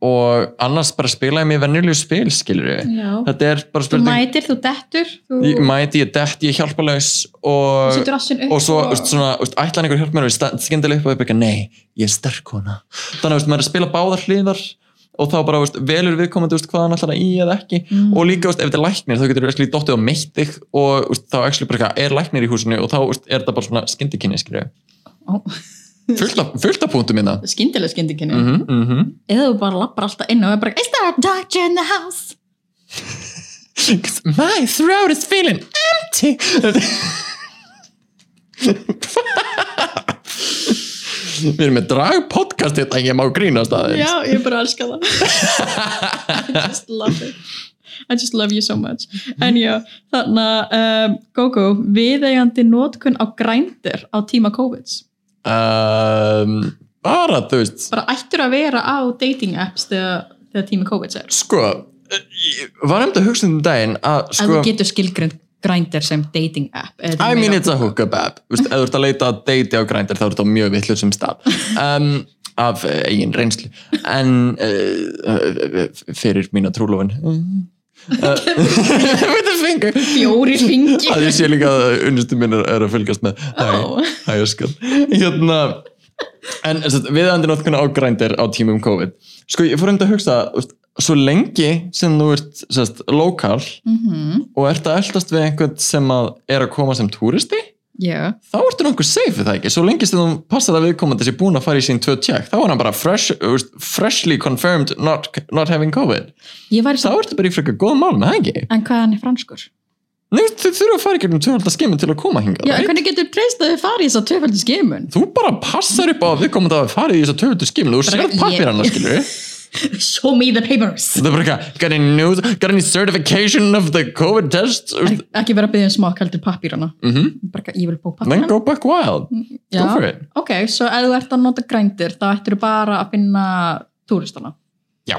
og annars bara spila ég mér venjulegu spil skilur ég þetta er bara Þú spurning mætir, þú dettur, þú ég mæti, ég detti, ég hjálpalaus og, setur rassin upp og svo úst, svona, úst, ætlaði einhver hjálp mér og ég skyndilega upp og ég byrja, nei, ég er sterk kona. Þannig að maður er að spila báðar hliðar og þá bara úst, velur viðkomandi úst, hvað hann ætlar að í eða ekki. Mm. og líka úst, ef þetta er læknir þá getur þú dottið á meitt þig og úst, þá actually bara, eitthvað, er læknir í húsinu og þá fullt af, punktum minna Skyndilega skyndikinni. mm -hmm, mm -hmm. Eða þú bara lappar alltaf inn og er bara, is there a doctor in the house? my throat is feeling empty við erum með dragpodcast þetta en ég má grínast aðeins Já, ég bara elska það. I just love it. I just love you so much. En já, þannig að um, Gógó, viðeigandi nótkun á grændir á tíma COVID. Um, bara þú veist Bara ættur að vera á dating apps þegar, þegar tíma COVID er. sko ég var nefnd að hugsa um daginn að sko þú getur skilgrind grændir sem dating app. eða I mean it's a hookup app ef þú ert að leita að deiti á grændir þá er þetta mjög vitlu sem stað um, af uh, eigin reynslu en uh, fyrir mína trúlofin with the finger Fjóri fingi. að ég sé líka að unnustu minn er, að fylgjast með. Hæ, öskan hérna en við andir náttúrulega á grændir á tímum COVID. Sko ég fór enda að hugsa svo lengi sem þú ert sérst, lokal Mhm. og ert að eldast við einhvern sem að er að koma sem túristi Já. þá ertu nokkuð safe við það ekki svo lengi sem þú passar að viðkomandi sé búin að fara í sín tvö tjekk þá er hann bara fresh, þú freshly confirmed not, not having COVID þá ertu bara í frekar góð mál með það ekki En hvað hann er franskur? Nei, þau þurfa að fara í gegnum tvöfaldar skimin til að koma hingað Já, hvernig getur treyst að þið farið í þess að tvöfaldi skimun? þú bara passar upp á að viðkomandi að fara í þess að tvöfaldar skimin þú ég- pappir hann skilur Show me the papers. það er bara eitthvað, got any news got any certification of the COVID test Ek, ekki vera að byggja um smakk heldur pappírana. mhm Bara, ég vil bók then pappírana. go back wild go for it Ok, svo ef þú ert að nota grændir þá ættir þú bara að finna túristana. já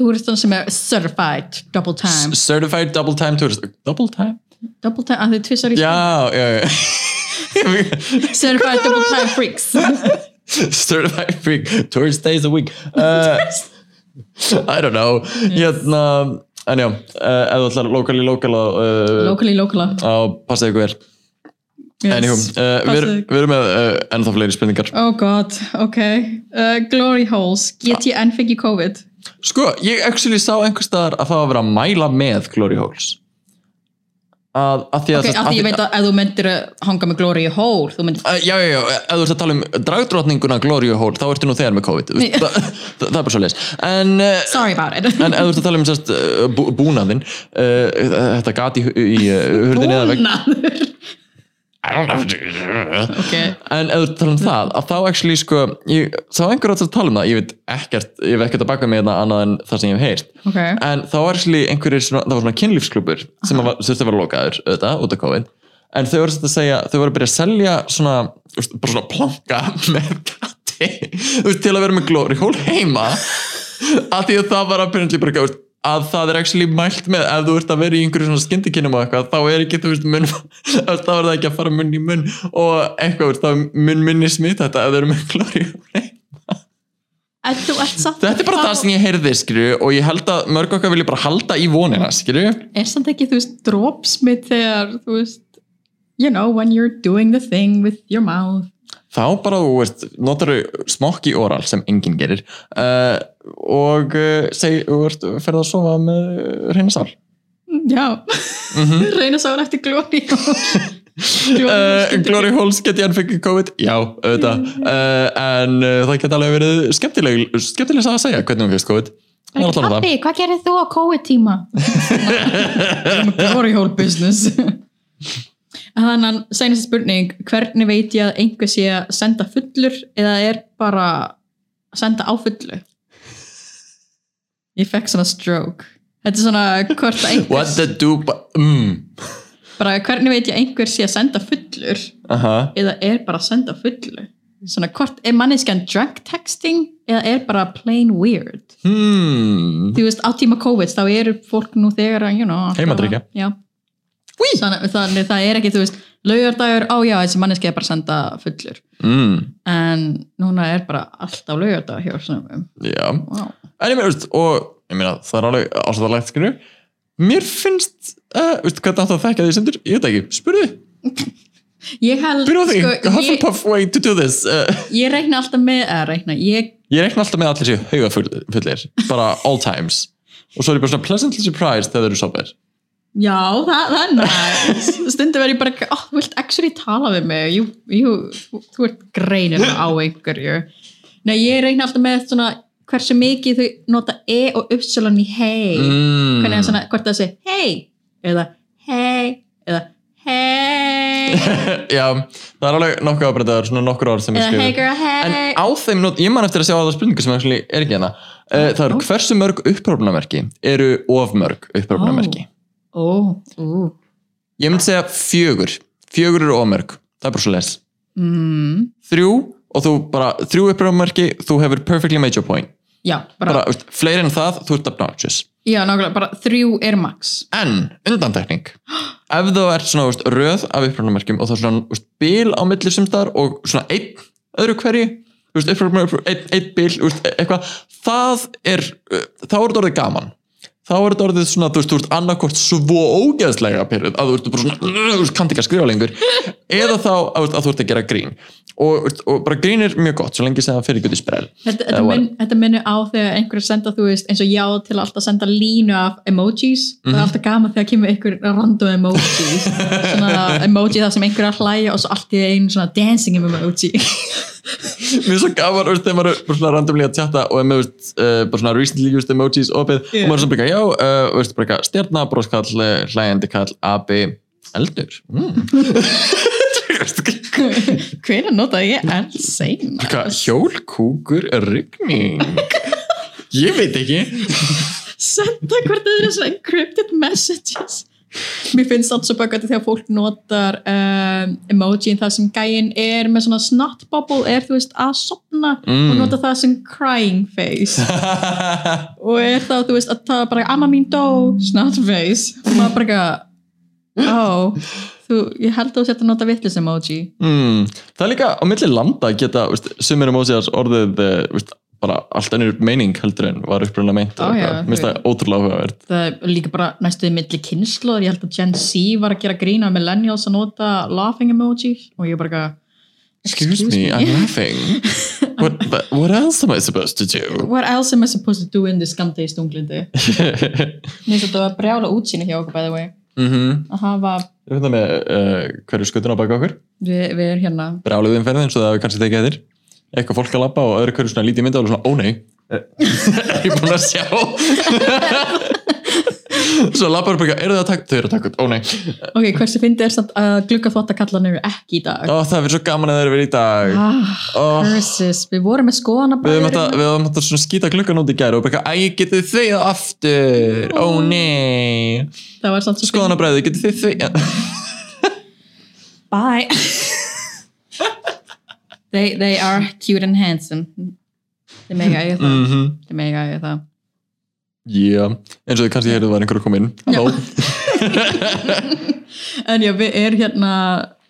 Túristana sem er certified double time. S- certified double time tourist double time Double time, að þið tvissar í já, já, já Certified double time freaks. certified freak tourist days a week uh, I don't know hérna en já, uh, ef þú ætlar lokali lokala uh, Locally, locala. á passaði ykkur vel uh, við, passaðu. við erum með uh, ennþá fleiri spurningar Oh god, ok. Uh, glory holes, get ég enn fengið COVID? Sko, ég actually sá einhver staðar að það var að vera að mæla með Glory Holes að, að því að Ok, af því ég veit að ef þú myndir að hanga með glory hole, þú myndir... Já, já, já, ef þú ert að tala um dragdrottninguna Glory Hole, þá ertu nú þegar með COVID Nei. það, er bara svo leis en, uh, Sorry about it. en ef þú ert að tala um sérst, uh, bú, búnaðinn uh, þetta gat í, í uh, hurðinni Búnaður. Ok, En ef þú tala um það, að þá actually sko, ég sá einhver átt að tala um það, ég veit ekkert, ég hef ekkert að baka með það annað en það sem ég hef heyrt. ok. En þá var actually einhverjir svona, það var svona kynlífsklubur sem var, þurfti að vera lokaður, auðvitað, út af COVID. En þau voru svona að segja, þau voru að byrja að selja svona, þú veist, bara svona planka með veist, til að vera með glory hole heima, að því að það var apparently bara, þú veist, að það er actually mælt með ef þú ert að vera í einhverju svona skyndikinnum og eitthvað þá er ekki, þú veist, munn þá er það ekki að fara munn í munn og eitthvað, þá er munn minni smit þetta ef þau eru með samt Þetta er bara það sem ég heyrði, skilju, og ég held að mörg okkar vilja bara halda í vonina, skilju. er samt ekki, þú veist, dropsmit þegar, þú veist you know, when you're doing the thing with your mouth Þá bara, þú veist, notar þau smokki oral sem enginn gerir uh, og uh, seg, þú veist, ferð að sofa með reyna sál. já, reyna sá hann eftir glóri Glory Holes geti hann fengið COVID? Já, auðvitað. Uh, en uh, það geti alveg verið skemmtileg, skemmtileg að segja hvernig hún fengist COVID. Pappi, hvað gerir þú á COVID-tíma? glory hole business Þannig sænast spurning hvernig veit ég að einhver sé að senda fullur eða er bara að senda á fullu Ég fekk svona stroke Þetta er svona hvort að einhver What the dupe? Mm. bara hvernig veit ég að einhver sé að senda fullur Aha. eða er bara að senda fullu svona hvort er manneskjan drunk texting eða er bara plain weird Hmm. þú veist á tíma COVID þá eru fólk nú þegar að you know, að- já. Þannig, þannig það er ekki þú veist laugardagur, á já þessi manneski er bara senda fullur Mm. en núna er bara alltaf laugardag hjá Já. wow. En ég meina, veist, og ég meina, það er alveg ásæðalegt, skilju. Mér finnst, uh, veistu hvað það átt að þekka því sendur? Ég veit ekki, spurðu. ég held Byrju á því, sko, ég, Hufflepuff way to do this. Uh, ég reikna alltaf með að reikna, ég ég reikna alltaf með allir séu haugafullir, bara all times. Og svo er ég bara svona pleasantly surprised þegar þeir eru sopir. Já, það, það er næst Stundum verð ég bara, oh, þú vilt actually tala við mig jú, jú, þú- ert greinilega á einhverju Nei, ég reyna alltaf með svona hversu mikið þau nota e og upsilon í hei Mm. hvernig er svona, hvort það sé hei eða hei eða hei Já, það er alveg nokkuð ábreytaður, svona nokkur orð sem ég skrifa. hey girl, En hey á þeim, not, ég man eftir að sjá á það spurningu sem actually er ekki hérna. Uh, það eru hversu mörg upprófnamerki eru of mörg upprófnamerki. Ó, ó Ég myndi segja fjögur. Fjögur eru mörg. Það er bara svo les. mm, Þrjú og þú bara, þrjú upprófnamerki, þú hefur perfectly made your point. Já, bara, Bara, fleiri en það, þú ert obnoxious. já, nákvæmlega, bara þrjú er max En, undantekning. Ef þú ert svona veist, röð af upprófnamerkjum og það er svona veist, bil á milli sumstar og svona einn öðru hverju, þú veist, upprófnamerkjum, einn, einn bil, þú veist, eitthvað, það er, uh, þá er þetta orðið gaman. Þá er þetta orðið svona, þú veist, þú veist, annarkort svo ógeðslega pyrruð að þú svona, þú veist, kannt ekki að skrifa lengur. Eða þá að, þú veist, að þú ert að gera grín og, og bara grín er mjög gott svo lengi sem það fyrir gutt í sprell Þetta, þetta, minn, þetta minnir á þegar einhverju senda þú veist eins og já til að alltaf senda línu af emojis það er alltaf gaman þegar kemur einhver random emojis svona emoji það sem einhver er að hlæja og svo allt í einu svona dancing emoji Mér er svo gaman, veist, þegar maður er svona randomlega að chatta og með, uh, bara svona recently used emojis opið Yeah. og maður er svona bara, já, uh, veist, bara eitthvað, stjarna, broskall, uh, hlæjandi kall, abi, eldur. Mm. Hvernig notaði ég er seina Hvað, hjólkúkur, rigning? Ég veit ekki. senda hvort það eru svona encrypted messages mér finnst allt svo böggandi þegar fólk notar um, emoji það sem gæinn er með svona snot bubble er þú veist að sopna Mm. og nota það sem crying face og er þá, þú veist, að það bara amma mín dó, snot face og maður bara eitthvað ó, þú, ég held að þú sett að nota vitlis emoji mm. Það er líka á milli landa geta, þú veist, sumir emojis orðið, þú veist, bara allt önnur meining heldur en var upprunna meint. Ó, já, Mér finnst það ótrúlega áhugavert. það er líka bara næstuði milli kynnslóður, ég held að Gen Z var að gera grína millennials að nota laughing emoji og ég bara eitthvað Excuse, me, I'm laughing. what, what else am I supposed to do? What else am I supposed to do in this skamdegi stunglindi? Mér finnst þetta að brjála útsýni hjá okkur by the way Mhm. að hafa, Ég veit það með uh, hverju skutun á baka okkur. Við, við erum hérna. Brálið umferðin, svo það hefur kannski tekið eftir. Eitthvað fólk að labba og öðru hverju svona lítið mynda og svona, ó nei. Eh, Er ég búin að sjá svo lappar upp eitthvað, eru þið að taka þau eru að taka, ó nei. Ok, hversu fyndi er samt að glugga þvottakallan eru ekki í dag? ó, það er svo gaman að þeir eru verið í dag. Ah, curses, við vorum með skoðana Við höfum þetta svona skýta gluggan út í gæru og bara, æ, getið þið það aftur? Ó nei. Það var samt svo skoðanabræði, getið þið þið Bye. They, they are cute and handsome. Þið mega það mhm. Þið mega það Já, eins og þið kannski heyrðu var einhverju komin Halló. En já, við erum hérna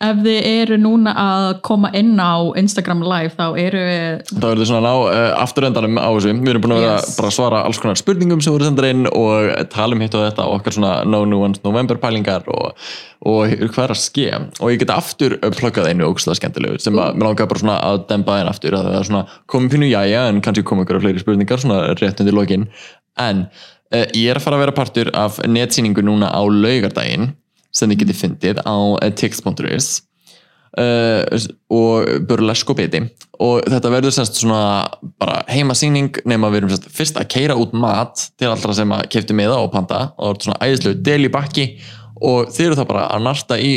ef þið eru núna að koma inn á Instagram live þá eru við Það verður svona að ná uh, afturöndanum á þessu. Við erum búin að vera Yes. bara að svara alls konar spurningum sem voru sendar inn og tala um hitt og þetta og okkar svona No Nuance November pælingar og, og hvað er að ske. Og ég get aftur pluggað einu ógstlega skemmtilegu sem að mér langar bara svona að demba einn aftur. Að það er svona komið pínu jæja en kannski koma ykkur fleiri spurningar svona rétt undir lokin en uh, ég er að fara að vera partur af netsýningu núna á laugardaginn sem þið getið fyndið á uh, tix.is uh, og burlesk og biti og þetta verður semst svona bara heimasýning nema við erum semst fyrst að keira út mat til allra sem að kefti meða og panta. Og það er svona æðislegu del í bakki og þeir eru það bara að narta í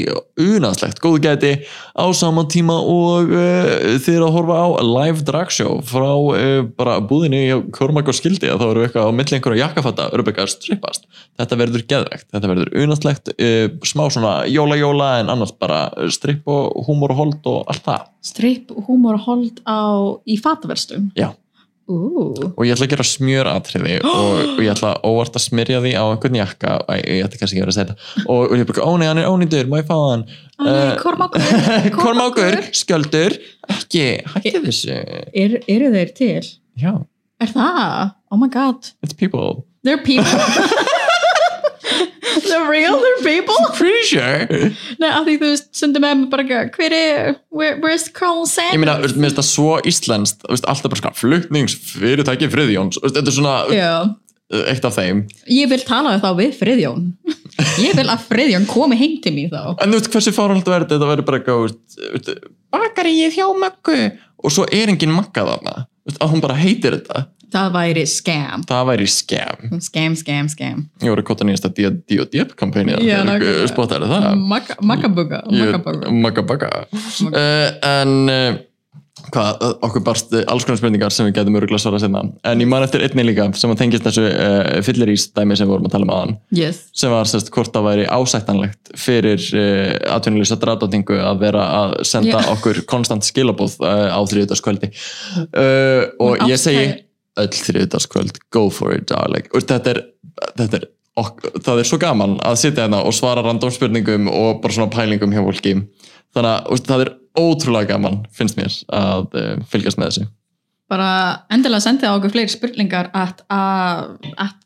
unaðslegt góðgæti á saman tíma og uh, þeir eru að horfa á live drag show frá uh, bara búðinni í Kormak og Skildi að þá eru eitthvað á milli einhverja jakkafatta Rubika strippast. Þetta verður geðvegt, þetta verður unaðslegt, uh, smá svona jóla-jóla en annars bara stripp og húmor og hold og allt það. stripp, húmor og hold á, í fataverstum Já. Ú, og ég ætla að gera smjöratriði og, og ég ætla óvart að smyrja því á einhvern jakka. Æ, ég ætla kannski ekki að vera að segja þetta. Og, og ég bara, ó nei, hann er ónýtur, má ég fá hann? Æ, Kormákur, Kormákur, skjöldur. Ekki, hætti þessu. Er, eru þeir til? já, Er það? Oh my god. It's people. They're people They're real, they're people? Pretty sure. Nei, af því þú veist, sundum með mig bara eitthvað, hver er, where, where's Carl Sanders? ég meina, mér finnst það svo íslenskt þú veist, alltaf bara svona flutningsfyrirtæki Friðjóns, þetta er svona Já, eitt af þeim. Ég vil tala þá við Friðjón. Ég vil að Friðjón komi heim til mér þá. En þú veist, hversu fárhald verður þetta? Verður bara eitthvað, veist, bakaríið hjá Möggu. Og svo er engin Magga þarna. Að hún bara heitir þetta Það væri scam. Það væri scam. Scam, scam, scam. Ég voru að kota nýjasta D.O.D.P. kampæni Já, nákvæmlega. Spottar það. Maggabuga Magabagga uh, En uh, hvað, uh, okkur barst alls konar spurningar sem við getum öruglega svara senna En ég man eftir einni líka sem að tengist þessu uh, fyllerís dæmi sem við vorum að tala um aðan Yes. Sem var sérst hvort það væri ásættanlegt fyrir uh, atvinnulísa drafdóttingu að vera að senda Já. okkur konstant skilabóð uh, á þriðutaskvöldi uh, og ég segi öll þriðutaskvöld, go for it darling og þetta er, þetta er ok, það er svo gaman að sitja hérna og svara random spurningum og bara svona pælingum hjá fólki. Þannig að veist, það er ótrúlega gaman finnst mér að uh, fylgjast með þessu. Bara endilega sendið á okkur fleiri spurningar at, at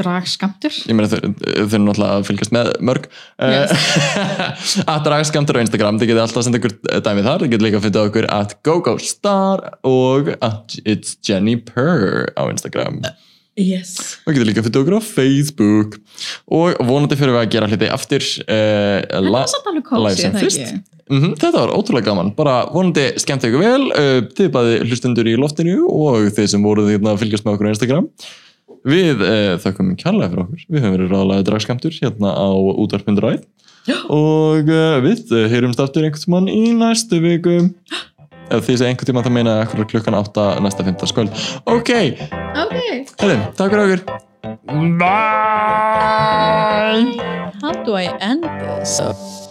dragskamtur ég meina þau, eru náttúrulega að fylgjast með mörg. Yes. að dragskamtur á Instagram þið getið alltaf að senda ykkur dæmi þar. Þið getið líka að finna okkur at GoGoStar og at It's Jenny Purr á Instagram. Yes. Og getið líka að finna okkur á Facebook. Og vonandi fyrir við að gera hluti aftur uh, live sem fyrst. Mm þetta var ótrúlega gaman, bara vonandi skemmt ykkur vel, uh, þið bæði hlustundur í loftinu og þeir sem voruð hérna að fylgjast með okkur á Instagram Við uh, þökkum kærlega fyrir okkur, við höfum verið ráðlega dragskemtur hérna á útvarpundur ræð. Og uh, við uh, heyrumst aftur einhvern tímann í næstu viku. Ef þið segja einhvern tímann þá meina ég akkur klukkan 8 næsta 15 skvöld Ok, Ok. Hefðum, takk fyrir okkur. Bye. How do I end this?